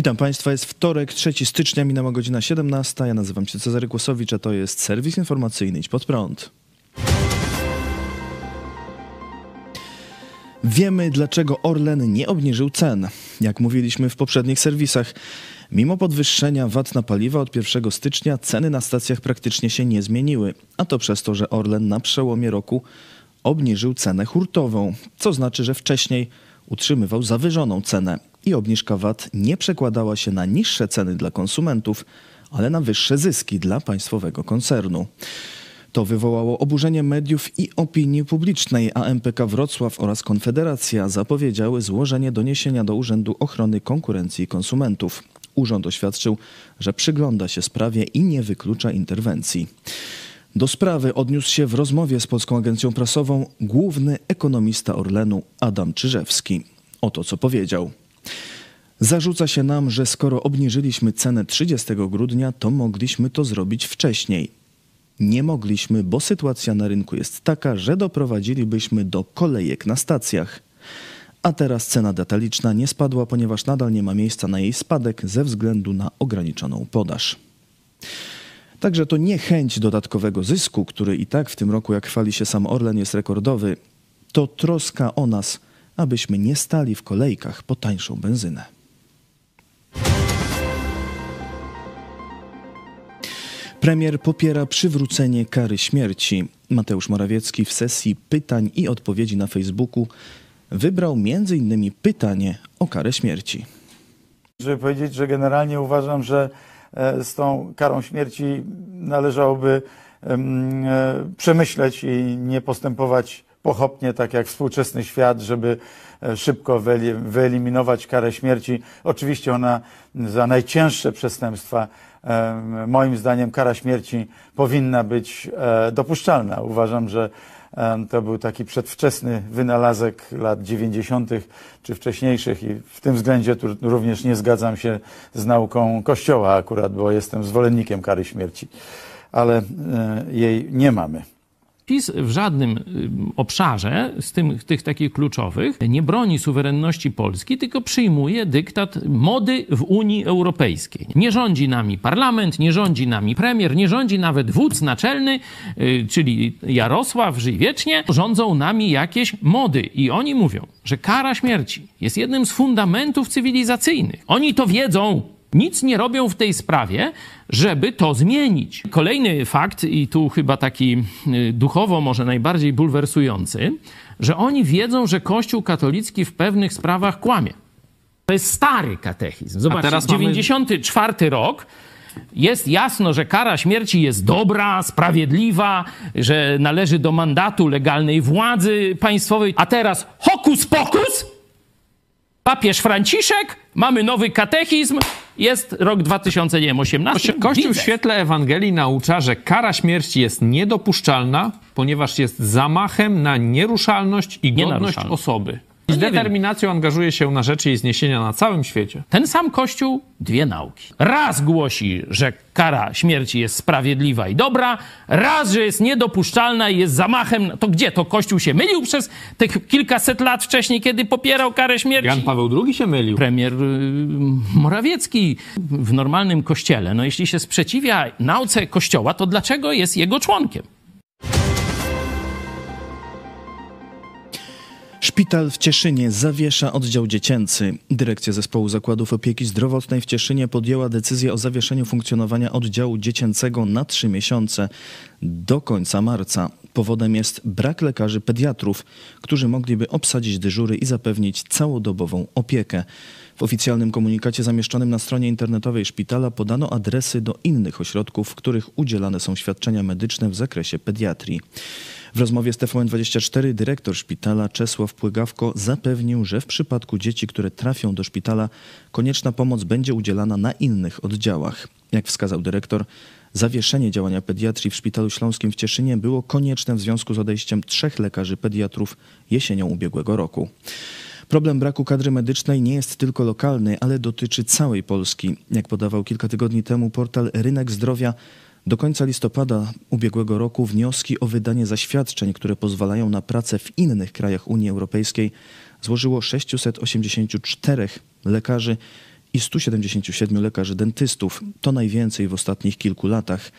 Witam Państwa, jest wtorek, 3 stycznia, minęła godzina 17. Ja nazywam się Cezary Kłosowicz, a to jest serwis informacyjny Idź Pod Prąd. Wiemy, dlaczego Orlen nie obniżył cen. Jak mówiliśmy w poprzednich serwisach, mimo podwyższenia VAT na paliwa od 1 stycznia ceny na stacjach praktycznie się nie zmieniły, a to przez to, że Orlen na przełomie roku obniżył cenę hurtową, co znaczy, że wcześniej utrzymywał zawyżoną cenę i obniżka VAT nie przekładała się na niższe ceny dla konsumentów, ale na wyższe zyski dla państwowego koncernu. To wywołało oburzenie mediów i opinii publicznej, a MPK Wrocław oraz Konfederacja zapowiedziały złożenie doniesienia do Urzędu Ochrony Konkurencji i Konsumentów. Urząd oświadczył, że przygląda się sprawie i nie wyklucza interwencji. Do sprawy odniósł się w rozmowie z Polską Agencją Prasową główny ekonomista Orlenu Adam Czyżewski. Oto co powiedział. Zarzuca się nam, że skoro obniżyliśmy cenę 30 grudnia, to mogliśmy to zrobić wcześniej. Nie mogliśmy, bo sytuacja na rynku jest taka, że doprowadzilibyśmy do kolejek na stacjach. A teraz cena detaliczna nie spadła, ponieważ nadal nie ma miejsca na jej spadek ze względu na ograniczoną podaż. Także to nie chęć dodatkowego zysku, który i tak w tym roku, jak chwali się sam Orlen, jest rekordowy, to troska o nas, abyśmy nie stali w kolejkach po tańszą benzynę. Premier popiera przywrócenie kary śmierci. Mateusz Morawiecki w sesji pytań i odpowiedzi na Facebooku wybrał m.in. pytanie o karę śmierci. Żeby powiedzieć, że generalnie uważam, że e, z tą karą śmierci należałoby e, przemyśleć i nie postępować pochopnie, tak jak współczesny świat, żeby e, szybko wyeliminować karę śmierci. Oczywiście ona za najcięższe przestępstwa, moim zdaniem, kara śmierci powinna być e, dopuszczalna. Uważam, że to był taki przedwczesny wynalazek lat 90. czy wcześniejszych i w tym względzie tu również nie zgadzam się z nauką Kościoła akurat, bo jestem zwolennikiem kary śmierci, ale e, jej nie mamy. PiS w żadnym y, obszarze z tym, tych takich kluczowych nie broni suwerenności Polski, tylko przyjmuje dyktat mody w Unii Europejskiej. Nie rządzi nami parlament, nie rządzi nami premier, nie rządzi nawet wódz naczelny, y, czyli Jarosław, żyj wiecznie. Rządzą nami jakieś mody i oni mówią, że kara śmierci jest jednym z fundamentów cywilizacyjnych. Oni to wiedzą, nic nie robią w tej sprawie, żeby to zmienić. Kolejny fakt, i tu chyba taki y, duchowo może najbardziej bulwersujący, że oni wiedzą, że Kościół katolicki w pewnych sprawach kłamie. To jest stary katechizm. Zobaczcie, teraz 94 mamy... rok. Jest jasno, że kara śmierci jest dobra, sprawiedliwa, że należy do mandatu legalnej władzy państwowej. A teraz hokus pokus! papież Franciszek, mamy nowy katechizm, jest rok 2018. Kościół w świetle Ewangelii naucza, że kara śmierci jest niedopuszczalna, ponieważ jest zamachem na nieruszalność i godność osoby. I z determinacją angażuje się na rzeczy jej zniesienia na całym świecie. Ten sam Kościół dwie nauki. Raz głosi, że kara śmierci jest sprawiedliwa i dobra, raz, że jest niedopuszczalna i jest zamachem. To gdzie? To Kościół się mylił przez tych kilkaset lat wcześniej, kiedy popierał karę śmierci? Jan Paweł II się mylił. Premier y, Morawiecki w normalnym kościele. No jeśli się sprzeciwia nauce Kościoła, to dlaczego jest jego członkiem? Szpital w Cieszynie zawiesza oddział dziecięcy. Dyrekcja Zespołu Zakładów Opieki Zdrowotnej w Cieszynie podjęła decyzję o zawieszeniu funkcjonowania oddziału dziecięcego na trzy miesiące do końca marca. Powodem jest brak lekarzy pediatrów, którzy mogliby obsadzić dyżury i zapewnić całodobową opiekę. W oficjalnym komunikacie zamieszczonym na stronie internetowej szpitala podano adresy do innych ośrodków, w których udzielane są świadczenia medyczne w zakresie pediatrii. W rozmowie z TVN24 dyrektor szpitala Czesław Płygawko zapewnił, że w przypadku dzieci, które trafią do szpitala, konieczna pomoc będzie udzielana na innych oddziałach. Jak wskazał dyrektor, zawieszenie działania pediatrii w Szpitalu Śląskim w Cieszynie było konieczne w związku z odejściem trzech lekarzy pediatrów jesienią ubiegłego roku. Problem braku kadry medycznej nie jest tylko lokalny, ale dotyczy całej Polski. Jak podawał kilka tygodni temu portal Rynek Zdrowia, do końca listopada ubiegłego roku wnioski o wydanie zaświadczeń, które pozwalają na pracę w innych krajach Unii Europejskiej, złożyło 684 lekarzy i 177 lekarzy dentystów. To najwięcej w ostatnich kilku latach.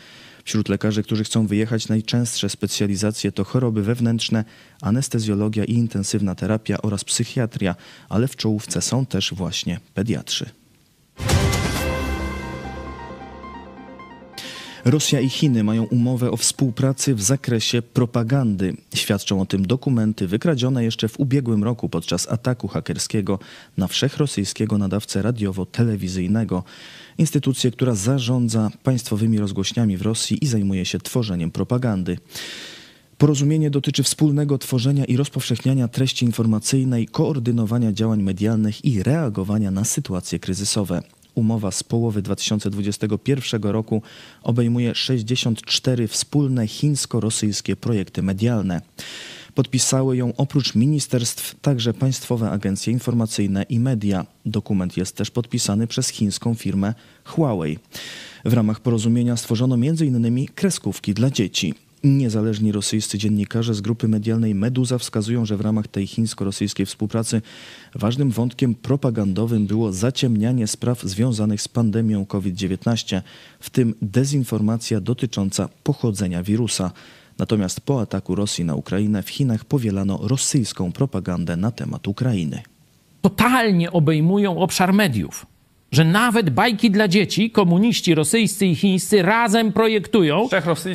Wśród lekarzy, którzy chcą wyjechać, najczęstsze specjalizacje to choroby wewnętrzne, anestezjologia i intensywna terapia oraz psychiatria, ale w czołówce są też właśnie pediatrzy. Rosja i Chiny mają umowę o współpracy w zakresie propagandy. Świadczą o tym dokumenty wykradzione jeszcze w ubiegłym roku podczas ataku hakerskiego na wszechrosyjskiego nadawcę radiowo-telewizyjnego. Instytucję, która zarządza państwowymi rozgłośniami w Rosji i zajmuje się tworzeniem propagandy. Porozumienie dotyczy wspólnego tworzenia i rozpowszechniania treści informacyjnej, koordynowania działań medialnych i reagowania na sytuacje kryzysowe. Umowa z połowy 2021 roku obejmuje 64 wspólne chińsko-rosyjskie projekty medialne. Podpisały ją oprócz ministerstw także państwowe agencje informacyjne i media. Dokument jest też podpisany przez chińską firmę Huawei. W ramach porozumienia stworzono m.in. kreskówki dla dzieci. Niezależni rosyjscy dziennikarze z grupy medialnej Meduza wskazują, że w ramach tej chińsko-rosyjskiej współpracy ważnym wątkiem propagandowym było zaciemnianie spraw związanych z pandemią COVID-19, w tym dezinformacja dotycząca pochodzenia wirusa. Natomiast po ataku Rosji na Ukrainę w Chinach powielano rosyjską propagandę na temat Ukrainy. Totalnie obejmują obszar mediów że nawet bajki dla dzieci komuniści rosyjscy i chińscy razem projektują,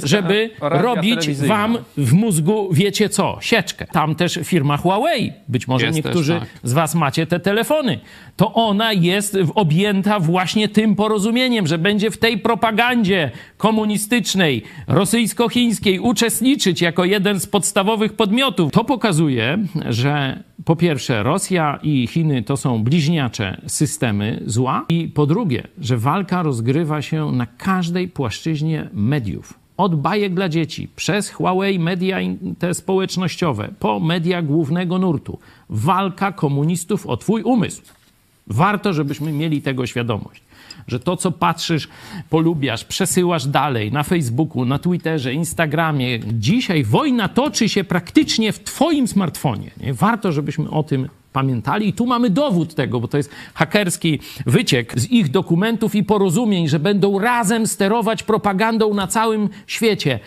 żeby robić wam w mózgu, wiecie co, sieczkę. Tam też firma Huawei, być może jest niektórzy też, tak. z was macie te telefony, to ona jest objęta właśnie tym porozumieniem, że będzie w tej propagandzie komunistycznej, rosyjsko-chińskiej uczestniczyć jako jeden z podstawowych podmiotów. To pokazuje, że po pierwsze Rosja i Chiny to są bliźniacze systemy zła i po drugie, że walka rozgrywa się na każdej płaszczyźnie mediów od bajek dla dzieci, przez Huawei media te społecznościowe, po media głównego nurtu. Walka komunistów o twój umysł. Warto, żebyśmy mieli tego świadomość że to, co patrzysz, polubiasz, przesyłasz dalej na Facebooku, na Twitterze, Instagramie. Dzisiaj wojna toczy się praktycznie w Twoim smartfonie. Nie? Warto, żebyśmy o tym pamiętali. I tu mamy dowód tego, bo to jest hakerski wyciek z ich dokumentów i porozumień, że będą razem sterować propagandą na całym świecie.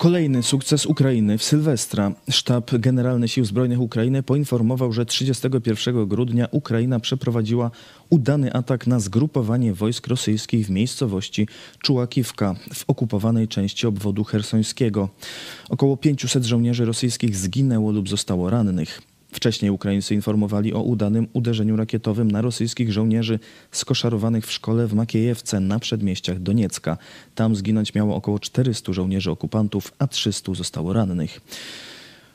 Kolejny sukces Ukrainy w Sylwestra. Sztab Generalny Sił Zbrojnych Ukrainy poinformował, że 31 grudnia Ukraina przeprowadziła udany atak na zgrupowanie wojsk rosyjskich w miejscowości Czułakiwka w okupowanej części obwodu hersońskiego. Około 500 żołnierzy rosyjskich zginęło lub zostało rannych. Wcześniej Ukraińcy informowali o udanym uderzeniu rakietowym na rosyjskich żołnierzy skoszarowanych w szkole w Makiejewce na przedmieściach Doniecka. Tam zginąć miało około 400 żołnierzy okupantów, a 300 zostało rannych.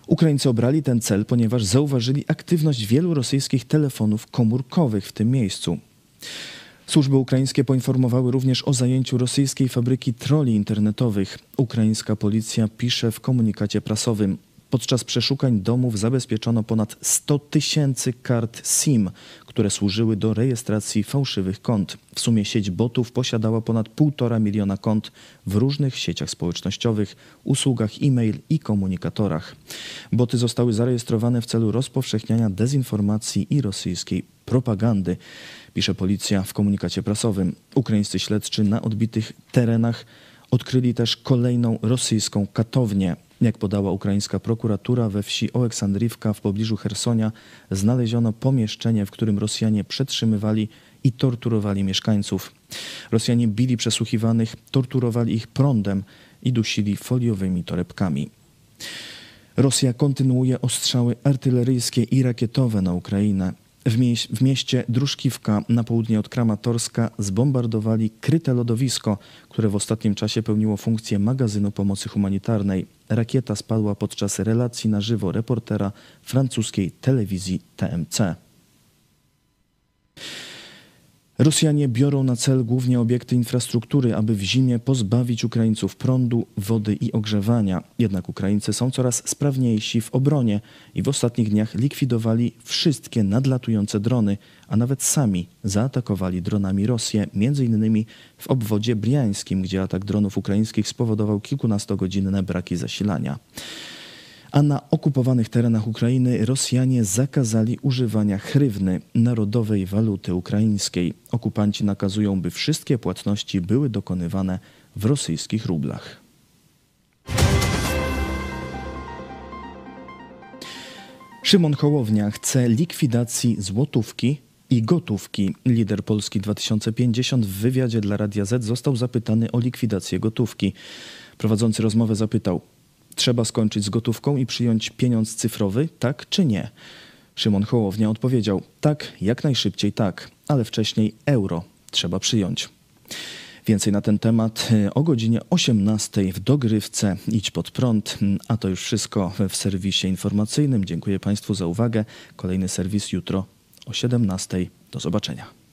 Ukraińcy obrali ten cel, ponieważ zauważyli aktywność wielu rosyjskich telefonów komórkowych w tym miejscu. Służby ukraińskie poinformowały również o zajęciu rosyjskiej fabryki troli internetowych. Ukraińska policja pisze w komunikacie prasowym: Podczas przeszukań domów zabezpieczono ponad 100 tysięcy kart SIM, które służyły do rejestracji fałszywych kont. W sumie sieć botów posiadała ponad 1,5 miliona kont w różnych sieciach społecznościowych, usługach e-mail i komunikatorach. Boty zostały zarejestrowane w celu rozpowszechniania dezinformacji i rosyjskiej propagandy, pisze policja w komunikacie prasowym. Ukraińscy śledczy na odbitych terenach odkryli też kolejną rosyjską katownię. Jak podała ukraińska prokuratura, we wsi Oleksandriwka w pobliżu Hersonia znaleziono pomieszczenie, w którym Rosjanie przetrzymywali i torturowali mieszkańców. Rosjanie bili przesłuchiwanych, torturowali ich prądem i dusili foliowymi torebkami. Rosja kontynuuje ostrzały artyleryjskie i rakietowe na Ukrainę. W, mieś, w mieście Druszkiwka na południe od Kramatorska zbombardowali kryte lodowisko, które w ostatnim czasie pełniło funkcję magazynu pomocy humanitarnej. Rakieta spadła podczas relacji na żywo reportera francuskiej telewizji TMC. Rosjanie biorą na cel głównie obiekty infrastruktury, aby w zimie pozbawić Ukraińców prądu, wody i ogrzewania. Jednak Ukraińcy są coraz sprawniejsi w obronie i w ostatnich dniach likwidowali wszystkie nadlatujące drony, a nawet sami zaatakowali dronami Rosję, m.in. w obwodzie briańskim, gdzie atak dronów ukraińskich spowodował kilkunastogodzinne braki zasilania. A na okupowanych terenach Ukrainy Rosjanie zakazali używania hrywny, narodowej waluty ukraińskiej. Okupanci nakazują, by wszystkie płatności były dokonywane w rosyjskich rublach. Szymon Hołownia chce likwidacji złotówki i gotówki. Lider Polski 2050 w wywiadzie dla Radia Z został zapytany o likwidację gotówki. Prowadzący rozmowę zapytał: Trzeba skończyć z gotówką i przyjąć pieniądz cyfrowy, tak czy nie? Szymon Hołownia odpowiedział: Tak, jak najszybciej tak, ale wcześniej euro trzeba przyjąć. Więcej na ten temat y, o godzinie 18 w dogrywce Idź pod prąd. A to już wszystko w serwisie informacyjnym. Dziękuję Państwu za uwagę. Kolejny serwis jutro o 17. Do zobaczenia.